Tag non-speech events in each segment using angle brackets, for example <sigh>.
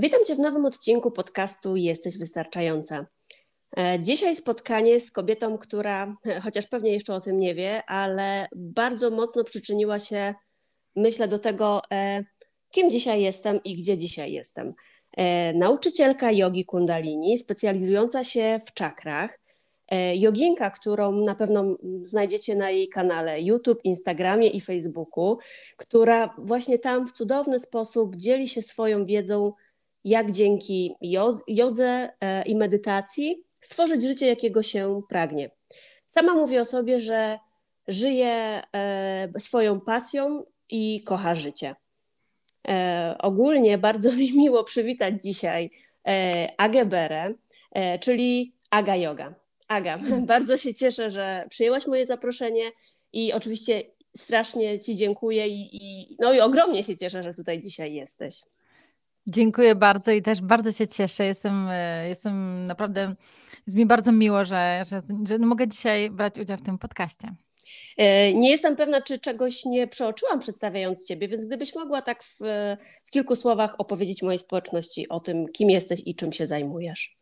Witam Cię w nowym odcinku podcastu Jesteś Wystarczająca. E, dzisiaj spotkanie z kobietą, która, chociaż pewnie jeszcze o tym nie wie, ale bardzo mocno przyczyniła się, myślę, do tego, e, kim dzisiaj jestem i gdzie dzisiaj jestem. E, nauczycielka jogi kundalini, specjalizująca się w czakrach, joginka, którą na pewno znajdziecie na jej kanale YouTube, Instagramie i Facebooku, która właśnie tam w cudowny sposób dzieli się swoją wiedzą jak dzięki jodze e, i medytacji stworzyć życie, jakiego się pragnie. Sama mówię o sobie, że żyje e, swoją pasją i kocha życie. E, ogólnie bardzo <laughs> mi miło przywitać dzisiaj Agę czyli Aga Yoga. Aga, <laughs> bardzo się cieszę, że przyjęłaś moje zaproszenie i oczywiście strasznie Ci dziękuję i, i, no i ogromnie się cieszę, że tutaj dzisiaj jesteś. Dziękuję bardzo i też bardzo się cieszę. Jestem, e, jestem naprawdę, jest mi bardzo miło, że, że, że mogę dzisiaj brać udział w tym podcaście. E, nie jestem pewna, czy czegoś nie przeoczyłam przedstawiając Ciebie, więc gdybyś mogła tak w, w kilku słowach opowiedzieć mojej społeczności o tym, kim jesteś i czym się zajmujesz.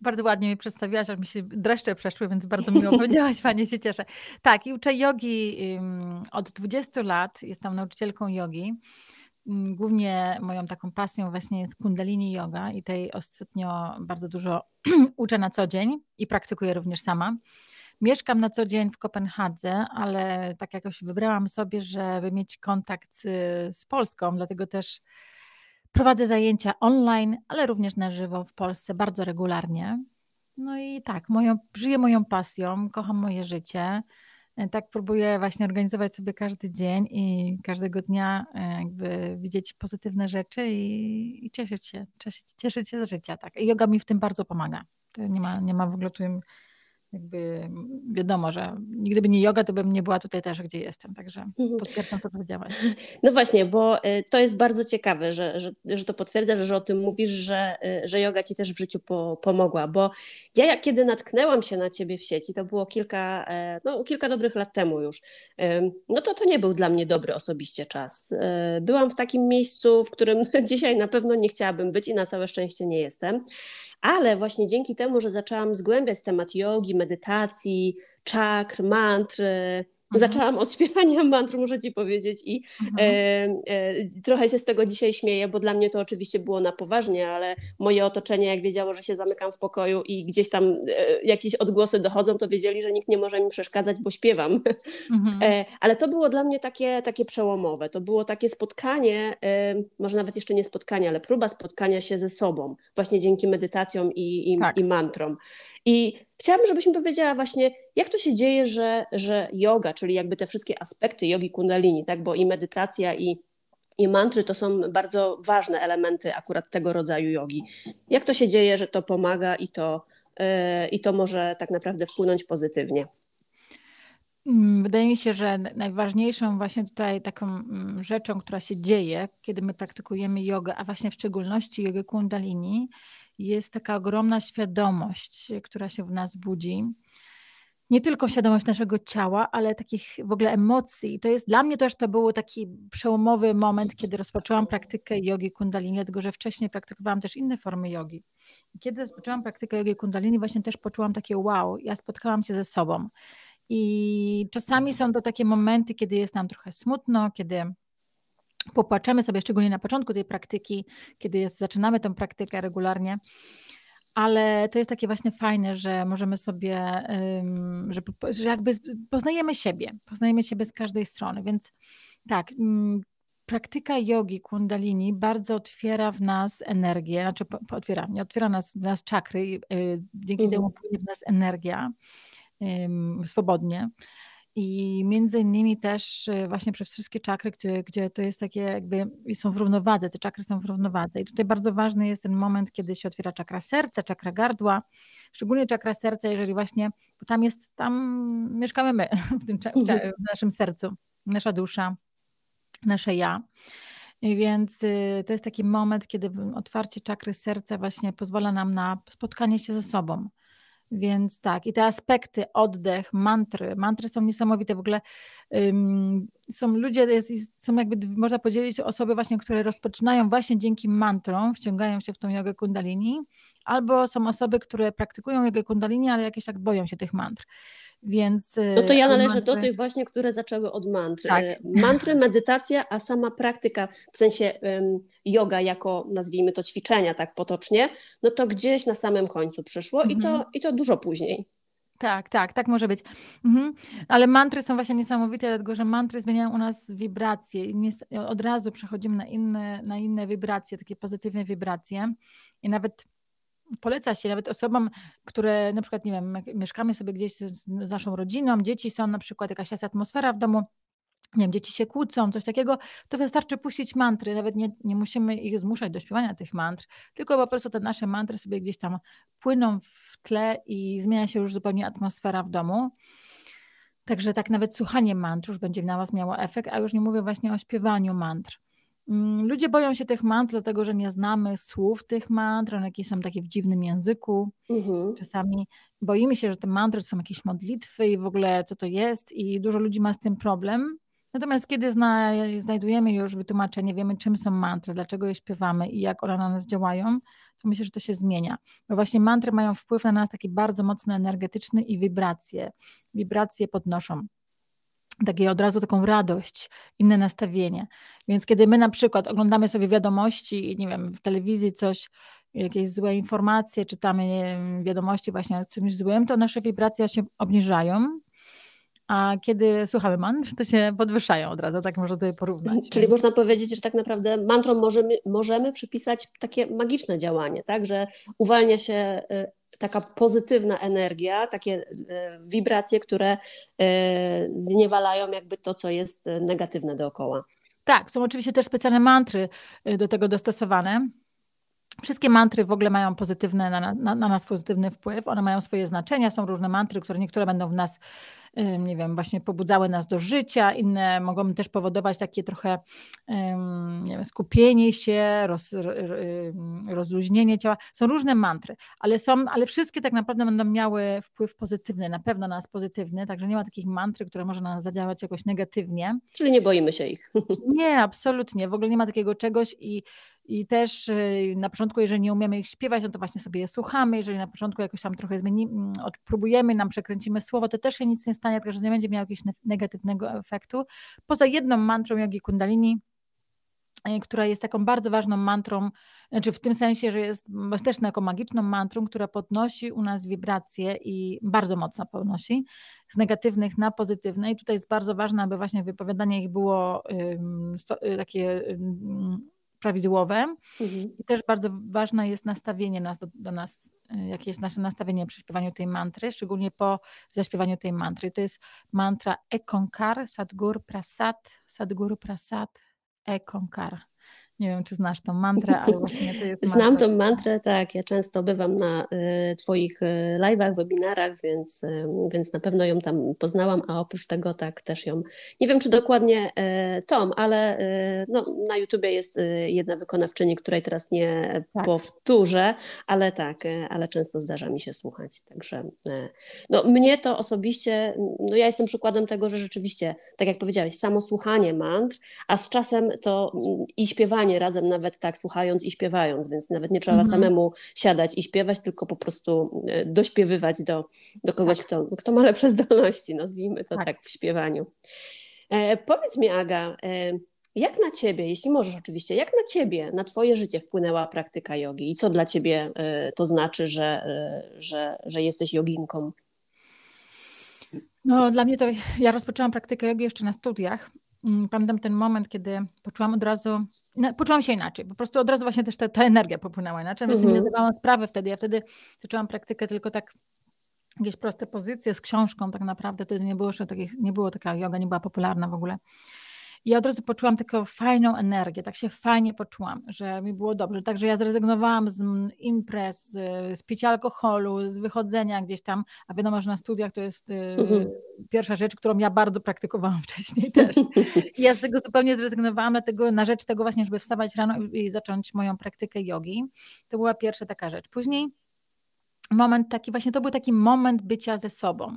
Bardzo ładnie mi przedstawiłaś, aż mi się dreszcze przeszły, więc bardzo miło <laughs> powiedziałaś, fajnie się cieszę. Tak, i uczę jogi od 20 lat, jestem nauczycielką jogi. Mm, głównie moją taką pasją właśnie jest kundalini yoga i tej ostatnio bardzo dużo <clears throat> uczę na co dzień i praktykuję również sama. Mieszkam na co dzień w Kopenhadze, ale tak jakoś wybrałam sobie, żeby mieć kontakt z, Polską, dlatego też prowadzę zajęcia online, ale również na żywo w Polsce bardzo regularnie. No i tak, moją, żyję moją pasją, kocham moje życie. E, tak próbuję właśnie organizować sobie każdy dzień i każdego dnia e, jakby widzieć pozytywne rzeczy i, i cieszyć się, cieszyć, się z życia. Tak. I yoga mi w tym bardzo pomaga. To nie ma, nie ma w ogóle tu jakby wiadomo, że nigdy by nie yoga, to bym nie była tutaj też, gdzie jestem. Także mhm. potwierdzam, co powiedziałaś. <laughs> No właśnie, bo y, to jest bardzo ciekawe, że, że, że to potwierdzasz, że o tym mówisz, że, y, że yoga ci też w życiu po, pomogła. Bo ja, jak kiedy natknęłam się na ciebie w sieci, to było kilka, e, no, kilka dobrych lat temu już, no to to nie był dla mnie dobry osobiście czas. E, byłam w takim miejscu, w którym <laughs> dzisiaj na pewno nie chciałabym być i na całe szczęście nie jestem. Ale właśnie dzięki temu, że zaczęłam zgłębiać temat jogi, medytacji, czakr, mantr, Mhm. Zaczęłam od śpiewania mantr, muszę Ci powiedzieć, i mhm. e, e, trochę się z tego dzisiaj śmieję, bo dla mnie to oczywiście było na poważnie, ale moje otoczenie, jak wiedziało, że się zamykam w pokoju i gdzieś tam e, jakieś odgłosy dochodzą, to wiedzieli, że nikt nie może mi przeszkadzać, bo śpiewam. Mhm. <laughs> E, ale to było dla mnie takie, takie przełomowe. To było takie spotkanie, e, może nawet jeszcze nie spotkanie, ale próba spotkania się ze sobą, właśnie dzięki medytacjom i, i, tak. i mantrom. I chciałabym, żebyś mi powiedziała właśnie, jak to się dzieje, że, że yoga, czyli jakby te wszystkie aspekty jogi kundalini, tak, bo i medytacja, i, i mantry to są bardzo ważne elementy akurat tego rodzaju jogi. Jak to się dzieje, że to pomaga i to, yy, i to może tak naprawdę wpłynąć pozytywnie? Mm, wydaje mi się, że najważniejszą właśnie tutaj taką mm, rzeczą, która się dzieje, kiedy my praktykujemy jogę, a właśnie w szczególności jogę kundalini, jest taka ogromna świadomość, która się w nas budzi. Nie tylko świadomość naszego ciała, ale takich w ogóle emocji. To jest dla mnie też to był taki przełomowy moment, kiedy rozpoczęłam praktykę jogi kundalini, dlatego że wcześniej praktykowałam też inne formy jogi. I kiedy rozpoczęłam praktykę jogi kundalini, właśnie też poczułam takie wow, ja spotkałam się ze sobą. I czasami są to takie momenty, kiedy jest nam trochę smutno, kiedy popłaczemy sobie, szczególnie na początku tej praktyki, kiedy jest, zaczynamy tę praktykę regularnie, ale to jest takie właśnie fajne, że możemy sobie, że, że jakby poznajemy siebie, poznajemy siebie z każdej strony, więc tak, praktyka jogi kundalini bardzo otwiera w nas energię, znaczy otwiera, nie otwiera nas, w nas czakry, y, dzięki mhm. temu płynie w nas energia swobodnie. I między innymi też y, właśnie przez wszystkie czakry, gdzie, gdzie to jest takie jakby są w równowadze, te czakry są w równowadze. I tutaj bardzo ważny jest ten moment, kiedy się otwiera czakra serca, czakra gardła, szczególnie czakra serca, jeżeli właśnie, bo tam jest, tam mieszkamy my, <laughs> w, tym, w naszym sercu, nasza dusza, nasze ja. Więc y, to jest taki moment, kiedy otwarcie czakry serca właśnie pozwala nam na spotkanie się ze sobą. Więc tak, i te aspekty, oddech, mantry. Mantry są niesamowite. W ogóle um, są ludzie, jest, są jakby, można podzielić osoby właśnie, które rozpoczynają właśnie dzięki mantrom, wciągają się w tą jogę kundalini, albo są osoby, które praktykują jogę kundalini, ale jakieś tak boją się tych mantr. Więc, no to ja y, należę mantry... do tych właśnie, które zaczęły od mantry. Tak. Y, mantry, medytacja, a sama praktyka, w sensie yoga jako, nazwijmy to ćwiczenia tak potocznie, no to gdzieś na samym końcu przyszło mhm. i, to, mhm. i to dużo później. Tak, tak, tak może być. Mhm. Ale mantry są właśnie niesamowite, dlatego że mantry zmieniają u nas wibracje i od razu przechodzimy na inne, na inne wibracje, takie pozytywne wibracje. I nawet poleca się nawet osobom, które na przykład, nie wiem, mieszkamy sobie gdzieś z naszą rodziną, dzieci są na przykład, jakaś jest atmosfera w domu, nie wiem, dzieci się kłócą, coś takiego, to wystarczy puścić mantry, nawet nie, nie musimy ich zmuszać do śpiewania tych mantr, tylko po prostu te nasze mantry sobie gdzieś tam płyną w tle i zmienia się już zupełnie atmosfera w domu. Także tak nawet słuchanie mantr już będzie na Was miało efekt, a już nie mówię właśnie o śpiewaniu mantr. Mm, ludzie boją się tych mantr, dlatego że nie znamy słów tych mantr, one jakieś są takie w dziwnym języku. Mhm. Czasami boimy się, że te mantry to są jakieś modlitwy i w ogóle co to jest, i dużo ludzi ma z tym problem. Natomiast kiedy zna, znajdujemy już wytłumaczenie, wiemy czym są mantry, dlaczego je śpiewamy i jak one na nas działają, to myślę, że to się zmienia. Bo właśnie mantry mają wpływ na nas taki bardzo mocno energetyczny i wibracje. Wibracje podnoszą takie od razu taką radość, inne nastawienie. Więc kiedy my na przykład oglądamy sobie wiadomości nie wiem, w telewizji coś, jakieś złe informacje, czytamy wiadomości właśnie o czymś złym, to nasze wibracje się obniżają, a kiedy słuchamy mantr, to się podwyższają od razu, tak można tutaj porównać. Czyli można powiedzieć, że tak naprawdę mantrom możemy, możemy przypisać takie magiczne działanie, tak, że uwalnia się y, taka pozytywna energia, takie e, wibracje, które e, zniewalają jakby to, co jest negatywne dookoła. Tak, są oczywiście też specjalne mantry e, do tego dostosowane. Wszystkie mantry w ogóle mają pozytywne, na, na, na, nas pozytywny wpływ, one mają swoje znaczenia, są różne mantry, które niektóre będą w nas, nie wiem, właśnie pobudzały nas do życia, inne mogą też powodować takie trochę nie wiem, skupienie się, roz, rozluźnienie ciała. Są różne mantry, ale są, ale wszystkie tak naprawdę będą miały wpływ pozytywny, na pewno na nas pozytywny, także nie ma takich mantry, które może na nas zadziałać jakoś negatywnie. Czyli nie boimy się ich. Nie, absolutnie, w ogóle nie ma takiego czegoś i i też y, na początku, jeżeli nie umiemy ich śpiewać, no to właśnie sobie je słuchamy. Jeżeli na początku jakoś tam trochę zmienimy, mm, próbujemy, nam przekręcimy słowo, to też się nic nie stanie, tylko że nie będzie miał jakiegoś negatywnego efektu. Poza jedną mantrą jogi kundalini, y, która jest taką bardzo ważną mantrą, znaczy w tym sensie, że jest też taką magiczną mantrą, która podnosi u nas wibracje i bardzo mocno podnosi z negatywnych na pozytywne. I tutaj jest bardzo ważne, aby właśnie wypowiadanie ich było y, takie prawidłowe. Mhm. I też bardzo ważne jest nastawienie nas do, do, nas, y, jakie jest nasze nastawienie przy śpiewaniu tej mantry, szczególnie po zaśpiewaniu tej mantry. To jest mantra Ekonkar, Sadgur Prasad, Sadgur Prasad, Ekonkar. Nie wiem, czy znasz tą mantrę, ale właśnie to jest <laughs> Znam tą mantrę, tak. Ja często bywam na y, Twoich y, live'ach, webinarach, więc, y, więc na pewno ją tam poznałam, a oprócz tego tak też ją, nie wiem czy dokładnie Tom, ale no, na YouTubie jest jedna wykonawczyni, której teraz nie tak. powtórzę, ale tak, ale często zdarza mi się słuchać. Także no, mnie to osobiście, no ja jestem przykładem tego, że rzeczywiście, tak jak powiedziałeś, samo słuchanie mantr, a z czasem to mm, i śpiewanie razem, nawet tak słuchając i śpiewając, więc nawet nie trzeba mhm. samemu siadać i śpiewać, tylko po prostu e, dośpiewywać do, do kogoś, tak. kto, kto ma lepsze <laughs> zdolności, nazwijmy to tak, tak w śpiewaniu. E, powiedz mi, Aga, e, Jak na ciebie, jeśli możesz oczywiście, jak na ciebie, na twoje życie wpłynęła praktyka jogi i co dla ciebie y, to znaczy, że, y, że, że jesteś joginką? No, dla mnie to ja rozpoczęłam praktykę jogi jeszcze na studiach. Mm, pamiętam ten moment, kiedy poczułam od razu, poczułam się inaczej. Po prostu od razu właśnie też ta, ta energia popłynęła inaczej. Mm -hmm. nie zdawałam sprawy wtedy. Ja wtedy zaczęłam praktykę tylko tak jakieś proste pozycje z książką tak naprawdę. Wtedy nie było jeszcze takich, nie było taka yoga, nie była popularna w ogóle. I ja od razu poczułam taką fajną energię, tak się fajnie poczułam, że mi było dobrze. Także ja zrezygnowałam z imprez, z picia alkoholu, z wychodzenia gdzieś tam, a wiadomo, że na studiach to jest mhm. pierwsza rzecz, którą ja bardzo praktykowałam <laughs> wcześniej też. I <laughs> ja z tego zupełnie zrezygnowałam, dlatego na rzecz tego właśnie, żeby wstawać rano i zacząć moją praktykę jogi. To była pierwsza taka rzecz. Później moment taki, właśnie to był taki moment bycia ze sobą.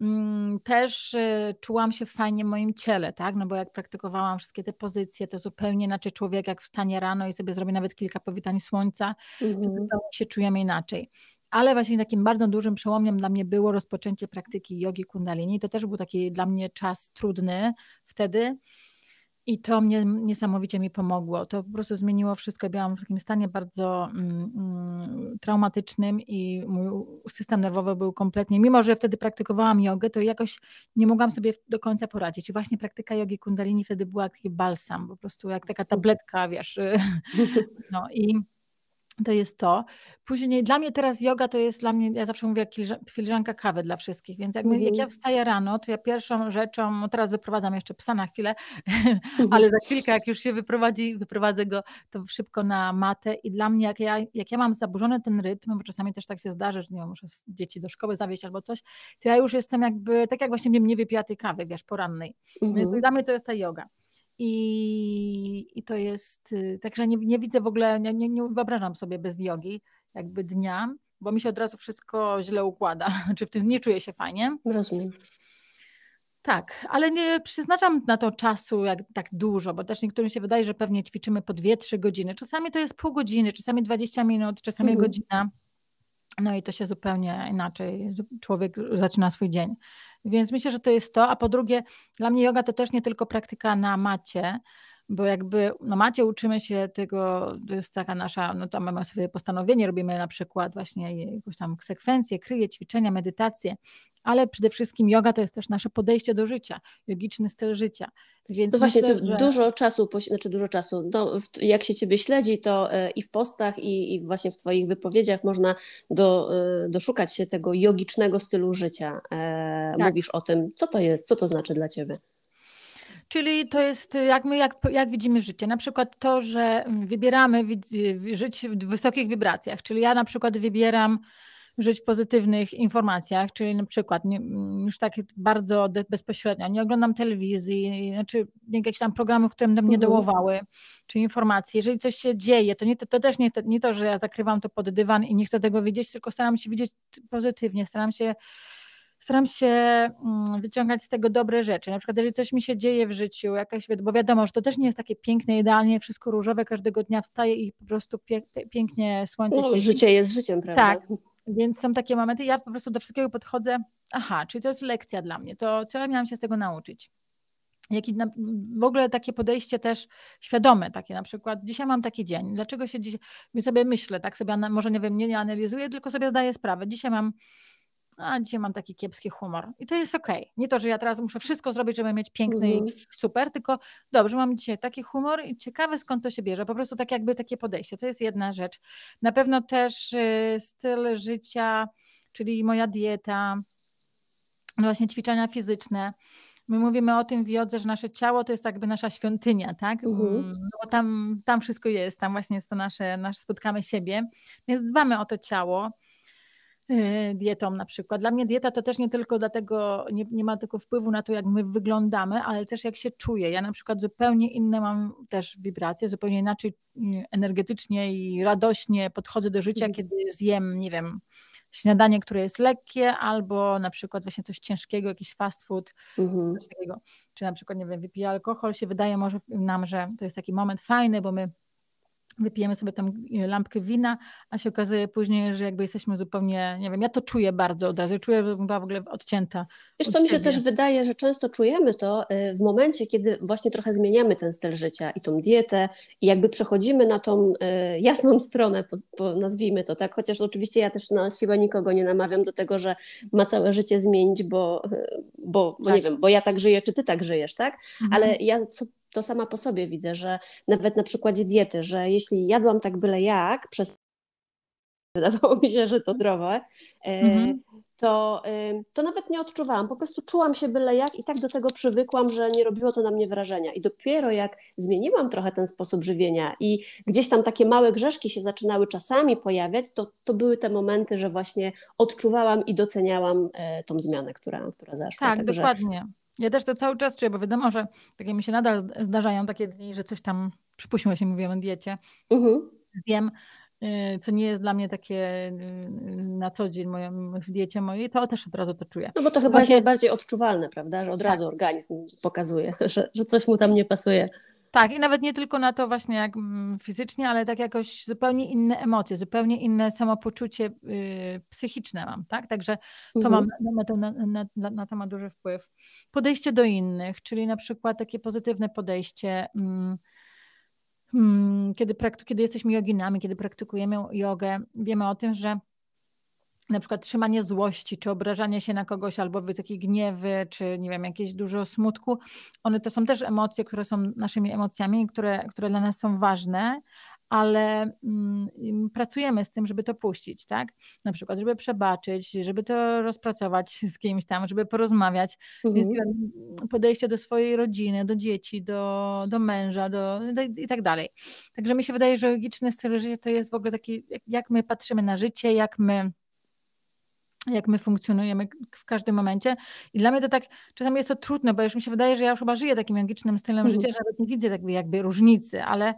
Mm, też y, czułam się fajnie w moim ciele, tak? No bo jak praktykowałam wszystkie te pozycje, to zupełnie inaczej człowiek, jak wstanie rano i sobie zrobi nawet kilka powitań słońca, to mhm. zupełnie się czujemy inaczej. Ale właśnie takim bardzo dużym przełomem dla mnie było rozpoczęcie praktyki jogi kundalini. To też był taki dla mnie czas trudny wtedy, i to mnie niesamowicie mi pomogło. To po prostu zmieniło wszystko. Byłam w takim stanie bardzo mm, mm, traumatycznym i mój system nerwowy był kompletnie, mimo że wtedy praktykowałam jogę, to jakoś nie mogłam sobie do końca poradzić. I właśnie praktyka jogi kundalini wtedy była taki balsam, po prostu jak taka tabletka, wiesz. <laughs> No i to jest to. Później dla mnie teraz yoga to jest dla mnie, ja zawsze mówię, filiżanka kawy dla wszystkich, więc jak, jak ja mhm. wstaję rano, to ja pierwszą rzeczą, no teraz wyprowadzam jeszcze psa na chwilę, <laughs> ale za chwilkę jak już się wyprowadzi, wyprowadzę go to szybko na matę i dla mnie jak ja, jak ja mam zaburzony ten rytm, bo czasami też tak się zdarzy, że nie wiem, muszę dzieci do szkoły zawieźć albo coś, to ja już jestem jakby, tak jak właśnie mnie nie wypija tej kawy, wiesz, porannej. Więc mhm. dla mnie to jest ta yoga. I, i to jest, y, także nie, nie widzę w ogóle, nie, nie wyobrażam sobie bez jogi jakby dnia, bo mi się od razu wszystko źle układa, <laughs> czy w tym nie czuję się fajnie. Rozumiem. Tak, ale nie przeznaczam na to czasu jak, tak dużo, bo też niektórym się wydaje, że pewnie ćwiczymy po 2-3 godziny. Czasami to jest pół godziny, czasami 20 minut, czasami mhm. godzina. No i to się zupełnie inaczej człowiek zaczyna swój dzień. Więc myślę, że to jest to. A po drugie, dla mnie yoga to też nie tylko praktyka na macie, bo jakby na macie uczymy się tego, to jest taka nasza, no tam mamy sobie postanowienie, robimy na przykład właśnie jakąś tam sekwencję, kryje, ćwiczenia, medytacje, ale przede wszystkim yoga to jest też nasze podejście do życia, jogiczny styl życia. Więc no właśnie, myślę, że... dużo czasu, znaczy dużo czasu, no, jak się Ciebie śledzi, to e, i w postach, i, i właśnie w Twoich wypowiedziach można do, e, doszukać się tego jogicznego stylu życia. E, tak. Mówisz o tym, co to jest, co to znaczy dla Ciebie? Czyli to jest jak my, jak, jak widzimy życie. Na przykład to, że wybieramy żyć w wysokich wibracjach. Czyli ja na przykład wybieram żyć w pozytywnych informacjach, czyli na przykład nie, już tak bardzo bezpośrednio, nie oglądam telewizji, znaczy jakieś tam programy, które mnie mhm. dołowały, czy informacje. Jeżeli coś się dzieje, to, nie, to, to też nie, nie to, że ja zakrywam to pod dywan i nie chcę tego widzieć, tylko staram się widzieć pozytywnie, staram się staram się mm, wyciągać z tego dobre rzeczy. Na przykład, jeżeli coś mi się dzieje w życiu, jakaś, bo wiadomo, że to też nie jest takie piękne, idealnie, wszystko różowe, każdego dnia wstaje i po prostu pięknie słońce no, świeci. Życie jest życiem, prawda? Tak, więc są takie momenty, ja po prostu do wszystkiego podchodzę, aha, czyli to jest lekcja dla mnie, to co ja miałam się z tego nauczyć? Jaki na, w ogóle takie podejście też świadome, takie na przykład, dzisiaj mam taki dzień, dlaczego się dzisiaj, sobie myślę, tak sobie, może nie wiem, nie, nie analizuję, tylko sobie zdaję sprawę, dzisiaj mam a dzisiaj mam taki kiepski humor. I to jest okej. Okay. Nie to, że ja teraz muszę wszystko zrobić, żeby mieć piękny mm. i super, tylko dobrze, mam dzisiaj taki humor i ciekawe skąd to się bierze. Po prostu tak jakby takie podejście. To jest jedna rzecz. Na pewno też y, styl życia, czyli moja dieta, no właśnie ćwiczenia fizyczne. My mówimy o tym w jodze, że nasze ciało to jest jakby nasza świątynia, tak? Mm. No bo tam, tam wszystko jest, tam właśnie jest to nasze, nasze spotkamy siebie, więc dbamy o to ciało. Y, dietą na przykład. Dla mnie dieta to też nie tylko dlatego, nie, nie ma tylko wpływu na to, jak my wyglądamy, ale też jak się czuję. Ja na przykład zupełnie inne mam też wibracje, zupełnie inaczej y, energetycznie i radośnie podchodzę do życia, mhm. kiedy zjem, nie wiem, śniadanie, które jest lekkie, albo na przykład właśnie coś ciężkiego, jakiś fast food, mhm. coś takiego. Czy na przykład, nie wiem, wypiję alkohol, się wydaje może nam, że to jest taki moment fajny, bo my wypijemy sobie tam e, lampkę wina, a się okazuje później, że jakby jesteśmy zupełnie, nie wiem, ja to czuję bardzo od razu, czuję, że była w ogóle odcięta. Wiesz co, mi się też wydaje, że często czujemy to e, w momencie, kiedy właśnie trochę zmieniamy ten styl życia i tą dietę i jakby przechodzimy na tą e, jasną stronę, nazwijmy to tak, chociaż oczywiście ja też na siłę nikogo nie namawiam do tego, że ma całe życie zmienić, bo, bo, bo tak. nie wiem, bo ja tak żyję, czy ty tak żyjesz, tak? Mhm. Ale ja to sama po sobie widzę, że nawet na przykładzie diety, że jeśli jadłam tak byle jak, przez wydawało mi się, że to zdrowe, e, mhm. to, e, to nawet nie odczuwałam. Po prostu czułam się byle jak i tak do tego przywykłam, że nie robiło to na mnie wrażenia. I dopiero jak zmieniłam trochę ten sposób żywienia i gdzieś tam takie małe grzeszki się zaczynały czasami pojawiać, to, to były te momenty, że właśnie odczuwałam i doceniałam e, tą zmianę, która, która zaszła. Tak, Także... dokładnie. Ja też to cały czas czuję, bo wiadomo, że takie mi się nadal zdarzają takie dni, że coś tam, przypuśćmy się, mówiłem o diecie, mhm. zjem, y, co nie jest dla mnie takie y, na co dzień w diecie mojej, to też od razu to czuję. No bo to chyba Właśnie... jest najbardziej odczuwalne, prawda, że od tak. razu organizm pokazuje, <laughs> że, że coś mu tam nie pasuje. Tak, i nawet nie tylko na to właśnie jak mm, fizycznie, ale tak jakoś zupełnie inne emocje, zupełnie inne samopoczucie y, psychiczne mam, tak? Także to mhm. mam na to, na, na, na, to ma duży wpływ. Podejście do innych, czyli na przykład takie pozytywne podejście. Mm, mm, kiedy, kiedy jesteśmy joginami, kiedy praktykujemy jogę, wiemy o tym, że na przykład trzymanie złości, czy obrażanie się na kogoś, albo takie gniewy, czy nie wiem, jakieś dużo smutku, one to są też emocje, które są naszymi emocjami, które, które dla nas są ważne, ale mm, pracujemy z tym, żeby to puścić, tak? Na przykład, żeby przebaczyć, żeby to rozpracować z kimś tam, żeby porozmawiać. Mhm. podejście do swojej rodziny, do dzieci, do, do męża do, do, i tak dalej. Także mi się wydaje, że logiczny styl życia to jest w ogóle taki, jak my patrzymy na życie, jak my jak my funkcjonujemy w każdym momencie. I dla mnie to tak, czasami jest to trudne, bo już mi się wydaje, że ja już chyba żyję takim magicznym stylem mhm. życia, że nawet nie widzę jakby, jakby różnicy, ale,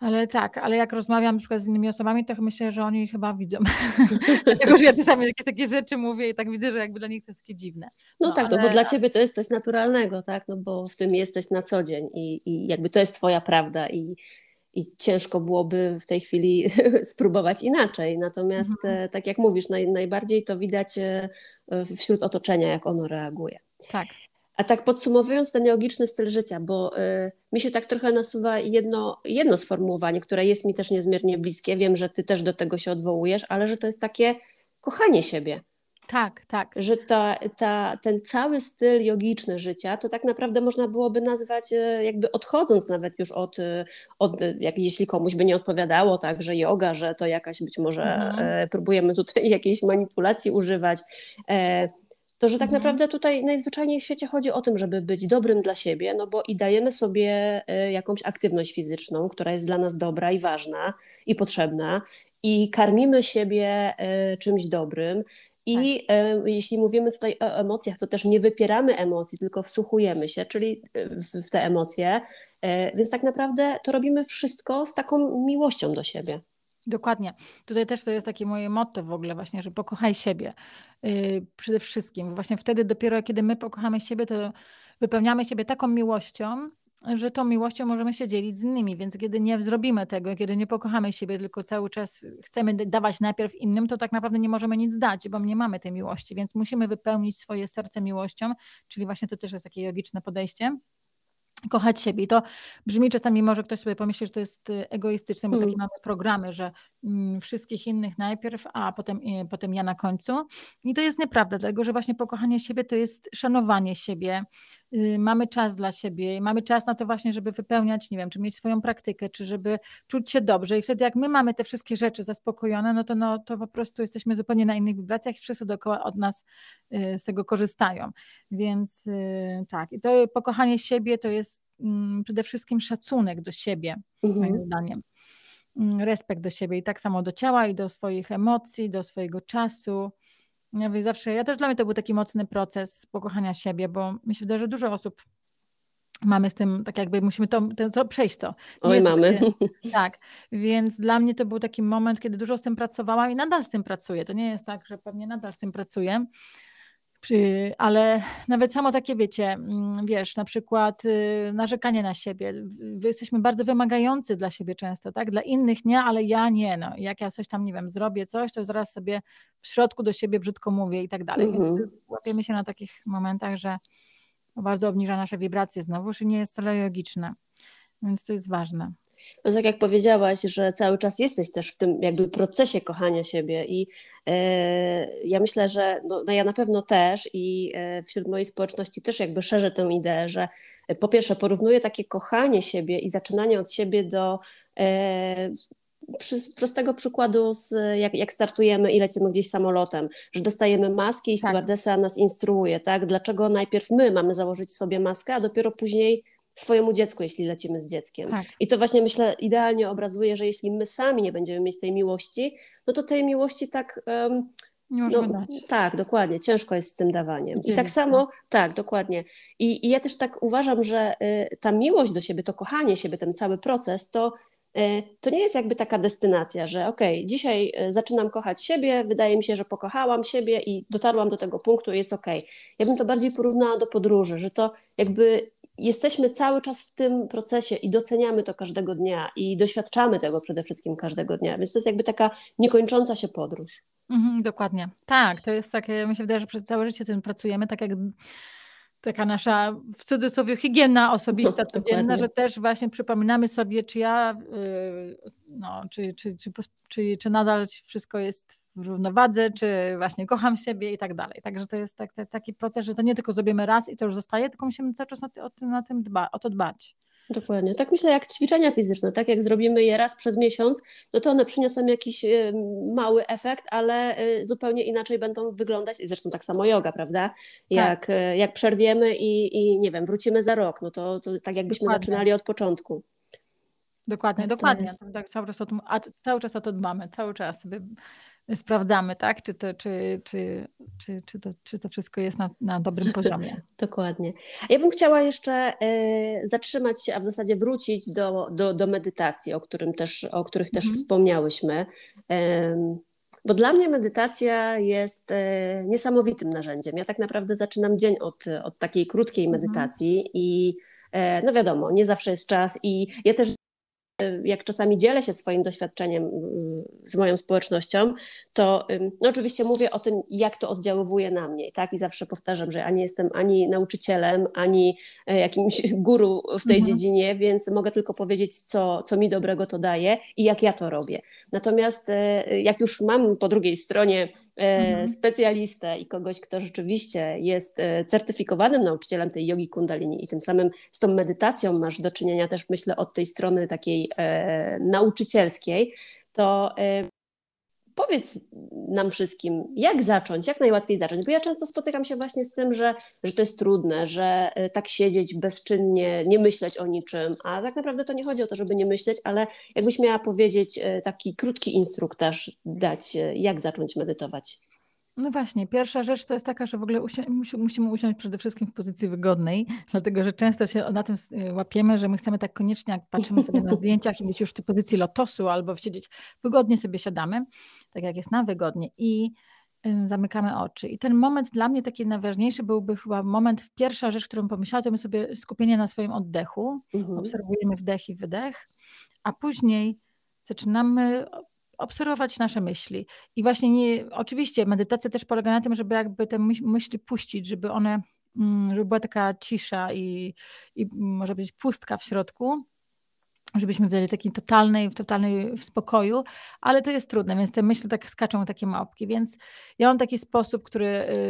ale tak, ale jak rozmawiam na przykład z innymi osobami, to myślę, że oni chyba widzą. <laughs> Dlatego, że ja czasami jakieś takie rzeczy mówię i tak widzę, że jakby dla nich to jest takie dziwne. No, no tak, ale... no bo dla ciebie to jest coś naturalnego, tak, no bo w tym jesteś na co dzień i, i jakby to jest twoja prawda i i ciężko byłoby w tej chwili <laughs> spróbować inaczej. Natomiast, mhm. E, tak jak mówisz, naj, najbardziej to widać e, wśród otoczenia, jak ono reaguje. Tak. A tak podsumowując ten neogiczny styl życia, bo y, mi się tak trochę nasuwa jedno, jedno sformułowanie, które jest mi też niezmiernie bliskie. Wiem, że ty też do tego się odwołujesz, ale że to jest takie kochanie siebie. Tak, tak. Że ta, ta, ten cały styl jogiczny życia, to tak naprawdę można byłoby nazwać, e, jakby odchodząc nawet już od, e, od jak, jeśli komuś by nie odpowiadało, tak, że yoga, że to jakaś być może mhm. e, próbujemy tutaj <laughs> jakiejś manipulacji używać. E, to, że tak mhm. naprawdę tutaj najzwyczajniej w świecie chodzi o tym, żeby być dobrym dla siebie, no bo i dajemy sobie e, jakąś aktywność fizyczną, która jest dla nas dobra i ważna i potrzebna, i karmimy siebie czymś dobrym, i tak. e, jeśli mówimy tutaj o emocjach, to też nie wypieramy emocji, tylko wsłuchujemy się, czyli e, w, w te emocje. E, więc tak naprawdę to robimy wszystko z taką miłością do siebie. Dokładnie. Tutaj też to jest takie moje motto w ogóle właśnie, że pokochaj siebie yy, przede wszystkim. Właśnie wtedy dopiero, kiedy my pokochamy siebie, to wypełniamy siebie taką miłością, że tą miłością możemy się dzielić z innymi, więc kiedy nie zrobimy tego, kiedy nie pokochamy siebie, tylko cały czas chcemy dawać najpierw innym, to tak naprawdę nie możemy nic dać, bo nie mamy tej miłości, więc musimy wypełnić swoje serce miłością, czyli właśnie to też jest takie logiczne podejście kochać siebie. I to brzmi czasami, może ktoś sobie pomyśli, że to jest y, egoistyczne, bo takie mm. mamy programy, że wszystkich innych najpierw, a potem, y, potem ja na końcu. I to jest nieprawda, dlatego że właśnie pokochanie siebie to jest szanowanie siebie. Y, mamy czas dla siebie, mamy czas na to właśnie, żeby wypełniać, nie wiem, czy mieć swoją praktykę, czy żeby czuć się dobrze. I wtedy jak my mamy te wszystkie rzeczy zaspokojone, no to, no, to po prostu jesteśmy zupełnie na innych wibracjach i wszyscy dookoła od nas z tego korzystają. Więc tak, i to pokochanie siebie to jest Mm, przede wszystkim szacunek do siebie, mhm. moim zdaniem. Mm, respekt do siebie i tak samo do ciała i do swoich emocji, do swojego czasu. Ja zawsze, ja też dla mnie to był taki mocny proces pokochania siebie, bo myślę, że dużo osób mamy z tym, tak jakby musimy to, to przejść to. Oj, mamy. <laughs> tak, więc dla mnie to był taki moment, kiedy dużo z tym pracowałam i nadal z tym pracuję. To nie jest tak, że pewnie nadal z tym pracuję, ale nawet samo takie, wiecie, mm, wiesz, na przykład y, narzekanie na siebie. Jesteśmy bardzo wymagający dla siebie często, tak? Dla innych nie, ale ja nie. No. Jak ja coś tam, nie wiem, zrobię coś, to zaraz sobie w środku do siebie brzydko mówię i tak dalej. Więc mhm. łapiemy się na takich momentach, że bardzo obniża nasze wibracje znowu, i nie jest wcale logiczne. Więc to jest ważne. No tak jak powiedziałaś, że cały czas jesteś też w tym jakby procesie kochania siebie i e, ja myślę, że no, no, ja na pewno też i e, wśród mojej społeczności też jakby szerzę tę ideę, że e, po pierwsze porównuję takie kochanie siebie i zaczynanie od siebie do przy, prostego przykładu, z, jak, jak, startujemy i lecimy gdzieś samolotem, że dostajemy maski i tak. stewardesa nas instruuje, tak? Dlaczego najpierw my mamy założyć sobie maskę, a dopiero później swojemu dziecku, jeśli lecimy z dzieckiem. Tak. I to właśnie myślę idealnie obrazuje, że jeśli my sami nie będziemy mieć tej miłości, no to tej miłości tak. Um, nie no, dać. Tak, dokładnie. Ciężko jest z tym dawaniem. I tak samo, tak, dokładnie. I, I, ja też tak uważam, że y, ta miłość do siebie, to kochanie siebie, ten cały proces, to, y, to nie jest jakby taka destynacja, że okej, okay, dzisiaj y, zaczynam kochać siebie, wydaje mi się, że pokochałam siebie i dotarłam do tego punktu, jest okej. Okay. Ja bym to bardziej porównała do podróży, że to jakby jesteśmy cały czas w tym procesie i doceniamy to każdego dnia i doświadczamy tego przede wszystkim każdego dnia, więc to jest jakby taka niekończąca się podróż. Mhm, dokładnie. Tak, to jest takie, mi się wydaje, że przez całe życie tym pracujemy, tak jak taka nasza w cudzysłowie higiena osobista <laughs> no, codzienna, że też właśnie przypominamy sobie, czy ja, y, no, czy, czy, czy, czy, czy nadal wszystko jest w równowadze, czy właśnie kocham siebie i tak dalej. Także to jest tak, taki proces, że to nie tylko zrobimy raz i to już zostaje, tylko musimy cały czas na, ty, o, na tym dba, o to dbać. Dokładnie. Tak myślę jak ćwiczenia fizyczne, tak jak zrobimy je raz przez miesiąc, no to one przyniosą jakiś y, mały efekt, ale y, zupełnie inaczej będą wyglądać. Zresztą tak samo yoga, prawda? Tak. Jak, tak. jak przerwiemy i, i nie wiem, wrócimy za rok, no to, to tak jakbyśmy dokładnie. zaczynali od początku. Dokładnie, tak dokładnie. Tak, cały, czas o tym, a cały czas o to dbamy, cały czas sprawdzamy, tak? Czy to, czy, czy, czy, czy, to, czy to wszystko jest na, na dobrym poziomie. <laughs> Dokładnie. Ja bym chciała jeszcze y, zatrzymać się, a w zasadzie wrócić do, do, do medytacji, o, którym też, o których też mhm. wspomniałyśmy. Bo dla mnie medytacja jest y, niesamowitym narzędziem. Ja tak naprawdę zaczynam dzień od, od takiej krótkiej mhm. medytacji mhm. i no wiadomo, nie zawsze jest czas i ja też jak czasami dzielę się swoim doświadczeniem mm, z moją społecznością, to no oczywiście mówię o tym, jak to oddziaływuje na mnie. Tak? I zawsze powtarzam, że ja nie jestem ani nauczycielem, ani e, jakimś <laughs> guru w tej mhm. dziedzinie, więc mogę tylko powiedzieć, co, co mi dobrego to daje i jak ja to robię. Natomiast e, jak już mam po drugiej stronie e, mhm. specjalistę i kogoś, kto rzeczywiście jest certyfikowanym nauczycielem tej jogi kundalini i tym samym z tą medytacją masz do czynienia też myślę od tej strony takiej e, nauczycielskiej, to e, powiedz nam wszystkim, jak zacząć, jak najłatwiej zacząć, bo ja często spotykam się właśnie z tym, że, że to jest trudne, że e, tak siedzieć bezczynnie, nie myśleć o niczym, a tak naprawdę to nie chodzi o to, żeby nie myśleć, ale jakbyś miała powiedzieć e, taki krótki instruktaż dać, e, jak zacząć medytować. No właśnie, pierwsza rzecz to jest taka, że w ogóle usi- musi- musimy usiąść przede wszystkim w pozycji wygodnej, dlatego że często się na tym łapiemy, że my chcemy tak koniecznie, jak patrzymy sobie na <laughs> zdjęciach i być już w tej pozycji lotosu albo siedzieć wygodnie sobie siadamy, tak jak jest nam wygodnie i zamykamy oczy. I ten moment dla mnie taki najważniejszy byłby chyba moment, pierwsza rzecz, którą pomyślałam, to my sobie skupienie na swoim oddechu, Mhm. obserwujemy wdech i wydech, a później zaczynamy obserwować nasze myśli. I właśnie nie, oczywiście medytacja też polega na tym, żeby jakby te myśli puścić, żeby one, mm, żeby była taka cisza i, i może być pustka w środku, żebyśmy wydali takiej totalnej, totalnej w spokoju, ale to jest trudne, więc te myśli tak skaczą takie małpki, więc ja mam taki sposób, który,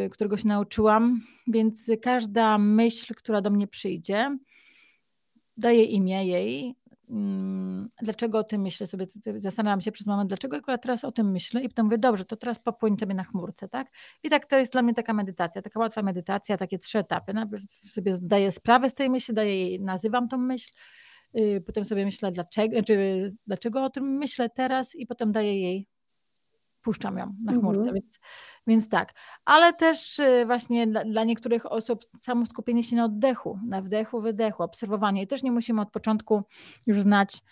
y, którego się nauczyłam, więc każda myśl, która do mnie przyjdzie, daję imię jej, Mm, dlaczego o tym myślę sobie, zastanawiam się przez moment, dlaczego akurat teraz o tym myślę? I potem mówię, dobrze, to teraz popłyń sobie na chmurce, tak? I tak to jest dla mnie taka medytacja, taka łatwa medytacja, takie trzy etapy. Najpierw sobie zdaję sprawę z tej myśli, daję jej, nazywam tą myśl, potem sobie myślę, dlaczego, znaczy, dlaczego o tym myślę teraz i potem daję jej puszczam ją na chmurce, mhm. więc, więc tak. Ale też y, właśnie dla, dla, niektórych osób samo skupienie się na oddechu, na wdechu, wydechu, obserwowanie. I też nie musimy od początku już znać,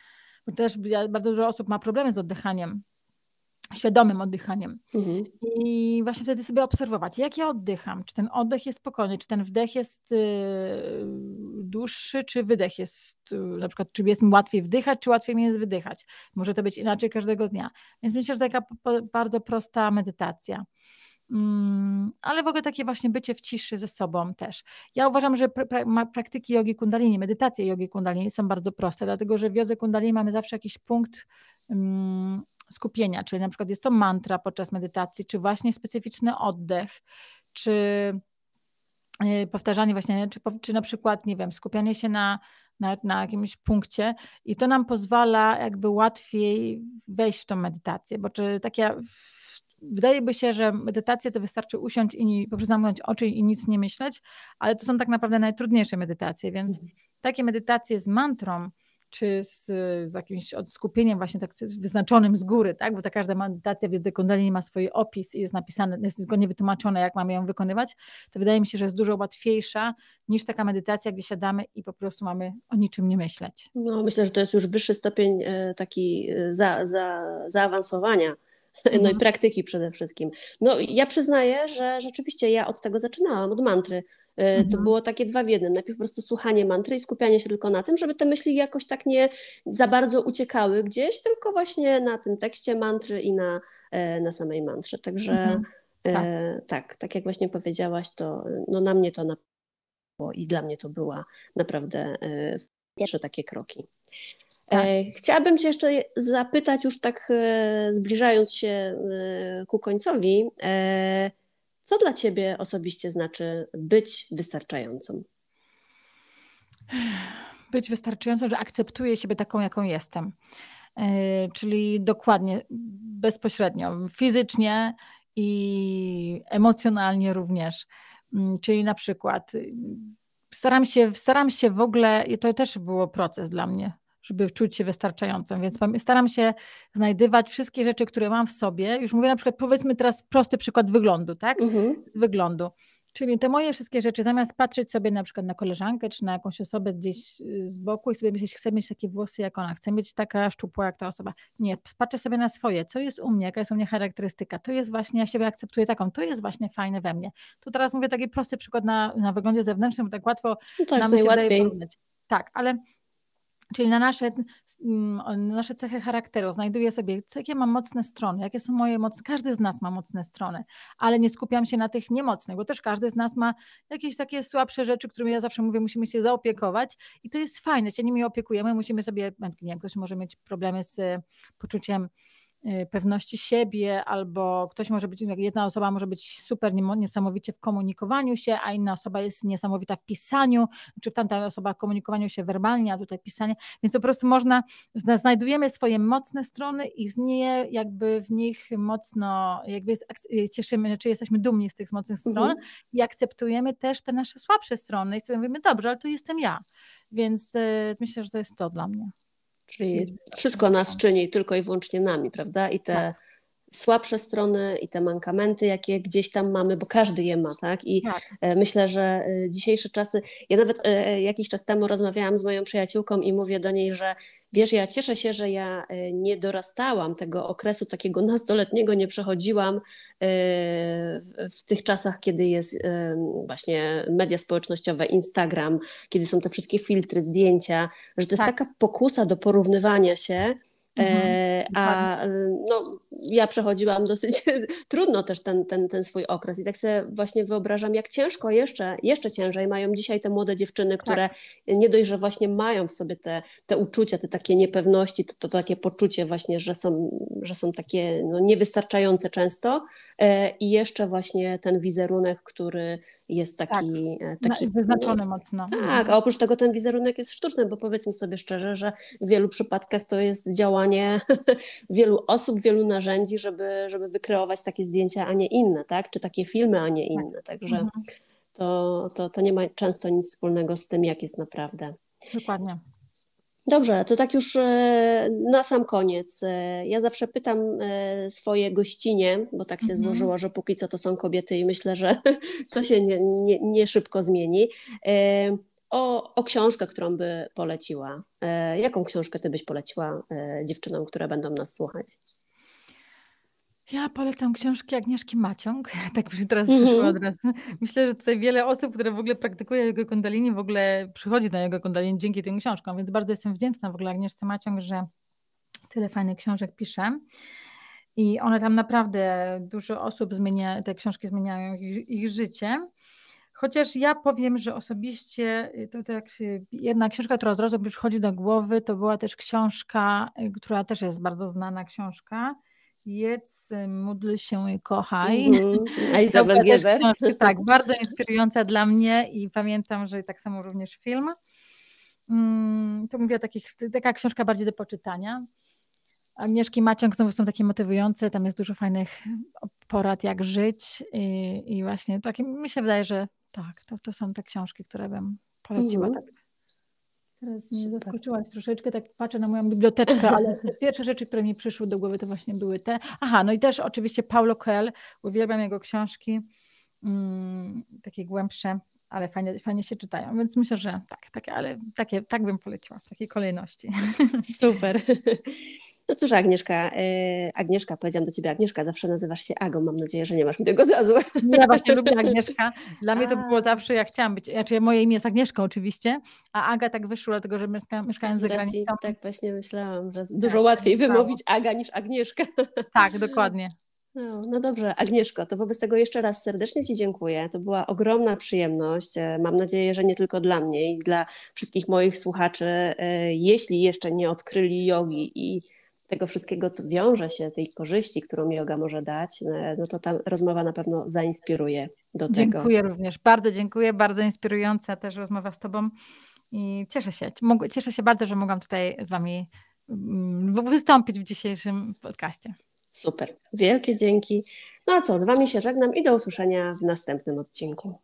bo też bardzo dużo osób ma problemy z oddychaniem świadomym oddychaniem. Mhm. I właśnie wtedy sobie obserwować, jak ja oddycham, czy ten oddech jest spokojny, czy ten wdech jest y, dłuższy, czy wydech jest, y, na przykład, czy jest mi łatwiej wdychać, czy łatwiej mi jest wydychać. Może to być inaczej każdego dnia. Więc myślę, że taka bardzo prosta medytacja. Mm, ale w ogóle takie właśnie bycie w ciszy ze sobą też. Ja uważam, że pra praktyki jogi kundalini, medytacje jogi kundalini są bardzo proste, dlatego że w jodze kundalini mamy zawsze jakiś punkt um, skupienia, czyli na przykład jest to mantra podczas medytacji, czy właśnie specyficzny oddech, czy y, powtarzanie właśnie, czy, czy na przykład, nie wiem, skupianie się na, na, na jakimś punkcie i to nam pozwala jakby łatwiej wejść w tą medytację, bo czy tak ja wydaje by się, że medytacja to wystarczy usiąść i po prostu zamknąć oczy i nic nie myśleć, ale to są tak naprawdę najtrudniejsze medytacje, więc mhm. takie medytacje z mantrą, czy z, z jakimś skupieniem właśnie tak wyznaczonym z góry, tak? bo ta każda medytacja wiedzy kundalini ma swój opis i jest napisane, jest zgodnie wytłumaczone, jak mamy ją wykonywać, to wydaje mi się, że jest dużo łatwiejsza niż taka medytacja, gdzie siadamy i po prostu mamy o niczym nie myśleć. No, myślę, że to jest już wyższy stopień e, taki e, za, za, zaawansowania <laughs> no i mhm. praktyki przede wszystkim. No ja przyznaję, że rzeczywiście ja od tego zaczynałam, od mantry. E, mhm. To było takie dwa w jednym. Najpierw po prostu słuchanie mantry i skupianie się tylko na tym, żeby te myśli jakoś tak nie za bardzo uciekały gdzieś, tylko właśnie na tym tekście mantry i na, e, na samej mantrze. Także mhm. tak. E, tak, tak jak właśnie powiedziałaś, to no, na mnie to napało i dla mnie to była naprawdę e, pierwsze takie kroki. Tak. E, chciałabym Cię jeszcze zapytać, już tak e, zbliżając się e, ku końcowi, co dla Ciebie osobiście znaczy być wystarczającą? Być wystarczającą, że akceptuję siebie taką, jaką jestem. Czyli dokładnie, bezpośrednio, fizycznie i emocjonalnie również. Mm, czyli na przykład staram się, staram się w ogóle, i to też było proces dla mnie, żeby czuć się wystarczającą. Więc staram się znajdywać wszystkie rzeczy, które mam w sobie. Już mówię na przykład, powiedzmy teraz prosty przykład wyglądu, tak? Mhm. Z wyglądu. Czyli te moje wszystkie rzeczy, zamiast patrzeć sobie na przykład na koleżankę, czy na jakąś osobę gdzieś z boku i sobie myśleć, chcę mieć takie włosy jak ona, chcę mieć taka szczupła jak ta osoba. Nie, patrzę sobie na swoje, co jest u mnie, jaka jest u mnie charakterystyka. To jest właśnie, ja siebie akceptuję taką, to jest właśnie fajne we mnie. Tu teraz mówię taki prosty przykład na, na wyglądzie zewnętrznym, bo tak łatwo no tak, nam najłatwiej. się Tak, ale Czyli na nasze, mm, na nasze cechy charakteru znajduję sobie, jakie mam mocne strony, jakie są moje mocne, każdy z nas ma mocne strony, ale nie skupiam się na tych niemocnych, bo też każdy z nas ma jakieś takie słabsze rzeczy, którymi ja zawsze mówię, musimy się zaopiekować i to jest fajne, się nimi opiekujemy, musimy sobie, nie wiem, ktoś może mieć problemy z poczuciem Y, pewności siebie, albo ktoś może być, jedna osoba może być super niesamowicie w komunikowaniu się, a inna osoba jest niesamowita w pisaniu, czy w tamta osoba w komunikowaniu się werbalnie, a tutaj pisanie, więc po prostu można, znajdujemy swoje mocne strony i z nie jakby w nich mocno, jakby y, cieszymy, czy jesteśmy dumni z tych mocnych stron mhm. i akceptujemy też te nasze słabsze strony i sobie mówimy, dobrze, ale to jestem ja, więc y, myślę, że to jest to dla mnie. Czyli wszystko nas czyni tylko i wyłącznie nami, prawda? I te tak. słabsze strony i te mankamenty, jakie gdzieś tam mamy, bo każdy je ma, tak? I tak. E, myślę, że e, dzisiejsze czasy. Ja nawet e, jakiś czas temu rozmawiałam z moją przyjaciółką i mówię do niej, że Wiesz, ja cieszę się, że ja e, nie dorastałam tego okresu takiego nastoletniego, nie przechodziłam e, w tych czasach, kiedy jest e, właśnie media społecznościowe, Instagram, kiedy są te wszystkie filtry, zdjęcia, że to jest tak. taka pokusa do porównywania się Mhm, e, a no, ja przechodziłam dosyć <laughs> trudno też ten, ten, ten swój okres i tak sobie właśnie wyobrażam, jak ciężko jeszcze, jeszcze ciężej mają dzisiaj te młode dziewczyny, które tak. nie dość, że właśnie mają w sobie te, te uczucia, te takie niepewności, to, to takie poczucie właśnie, że są, że są takie no, niewystarczające często e, i jeszcze właśnie ten wizerunek, który jest taki... Tak, taki wyznaczony no, mocno. Tak, a oprócz tego ten wizerunek jest sztuczny, bo powiedzmy sobie szczerze, że w wielu przypadkach to jest działanie <laughs> wielu osób, wielu narzędzi, żeby, żeby wykreować takie zdjęcia, a nie inne, tak? Czy takie filmy, a nie tak. inne. Także mhm. to, to, to nie ma często nic wspólnego z tym, jak jest naprawdę. Dokładnie. Dobrze, to tak już e, na sam koniec. E, ja zawsze pytam e, swoje gościnie, bo tak się -hmm. złożyło, że póki co to są kobiety i myślę, że <laughs> to się nie, nie, nie szybko zmieni. O, o, książkę, którą by poleciła. Jaką książkę ty byś poleciła dziewczynom, które będą nas słuchać? Ja polecam książki Agnieszki Maciąg. <laughs> Tak mi teraz przyszło Mhm. od razu. Myślę, że tutaj wiele osób, które w ogóle praktykuje jego kundalini, w ogóle przychodzi na jego kundalini dzięki tym książkom, więc bardzo jestem wdzięczna w ogóle Agnieszce Maciąg, że tyle fajnych książek pisze. I one tam naprawdę dużo osób zmienia, te książki zmieniają ich, ich życie. Chociaż ja powiem, że osobiście y, to tak się- jedna książka, która od razu przychodzi do głowy, to była też książka, y, która też jest bardzo znana książka. Jedz, módl się i kochaj. Mhm. Gebert. książka, tak, bardzo inspirująca dla mnie i pamiętam, że tak samo również film. Mm, To mówię o takich, taka książka bardziej do poczytania. Agnieszki Maciąg znowu są takie motywujące, tam jest dużo fajnych porad, jak żyć i, i właśnie takie, mi się wydaje, że tak, to, to są te książki, które bym poleciła. Mhm. Tak. Teraz mnie Super. zaskoczyłaś troszeczkę, tak patrzę na moją biblioteczkę, ale <laughs> pierwsze rzeczy, które mi przyszły do głowy, to właśnie były te. Aha, no i też oczywiście Paulo Coelho, uwielbiam jego książki, mm, takie głębsze, ale fajnie, fajnie się czytają, więc myślę, że tak, takie, ale takie, tak bym poleciła, w takiej kolejności. Super. <laughs> No cóż, Agnieszka, e, Agnieszka, powiedziałam do ciebie Agnieszka, zawsze nazywasz się Agą, mam nadzieję, że nie masz mi tego za złe. Ja właśnie lubię Agnieszka. Dla mnie to było zawsze, ja chciałam być, znaczy moje imię jest Agnieszka oczywiście, a Aga tak wyszło, dlatego że mieszka, mieszkając Z za granicą. tak właśnie myślałam, że dużo Tak, łatwiej tak wymówić Aga niż Agnieszka. Tak, dokładnie. No, no dobrze, Agnieszko, to wobec tego jeszcze raz serdecznie Ci dziękuję. To była ogromna przyjemność. E, Mam nadzieję, że nie tylko dla mnie i dla wszystkich moich słuchaczy, e, jeśli jeszcze nie odkryli jogi i tego wszystkiego, co wiąże się, tej korzyści, którą yoga może dać, e, no to ta rozmowa na pewno zainspiruje do tego. Dziękuję również, bardzo dziękuję, bardzo inspirująca też rozmowa z Tobą i cieszę się, cieszę się bardzo, że mogłam tutaj z Wami mm, wystąpić w dzisiejszym podcaście. Super, wielkie dzięki. No a co, z Wami się żegnam i do usłyszenia w następnym odcinku.